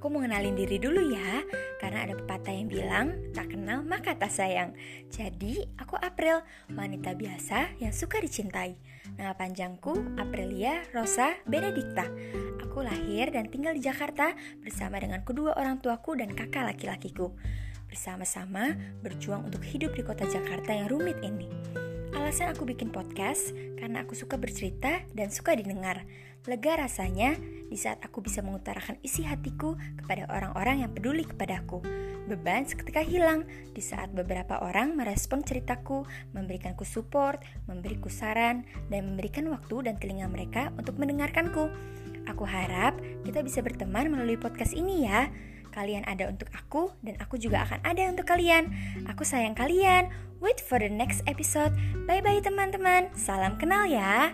Aku mau kenalin diri dulu ya, karena ada pepatah yang bilang, tak kenal maka tak sayang. Jadi, aku April, wanita biasa yang suka dicintai. Nama panjangku Aprilia Rosa Benedikta. Aku lahir dan tinggal di Jakarta bersama dengan kedua orang tuaku dan kakak laki-lakiku. Bersama-sama berjuang untuk hidup di kota Jakarta yang rumit ini. Alasan aku bikin podcast karena aku suka bercerita dan suka didengar. Lega rasanya di saat aku bisa mengutarakan isi hatiku kepada orang-orang yang peduli kepadaku. Beban seketika hilang di saat beberapa orang merespon ceritaku, memberikanku support, memberiku saran, dan memberikan waktu dan telinga mereka untuk mendengarkanku. Aku harap kita bisa berteman melalui podcast ini ya. Kalian ada untuk aku dan aku juga akan ada untuk kalian. Aku sayang kalian. Wait for the next episode. Bye bye teman-teman. Salam kenal ya.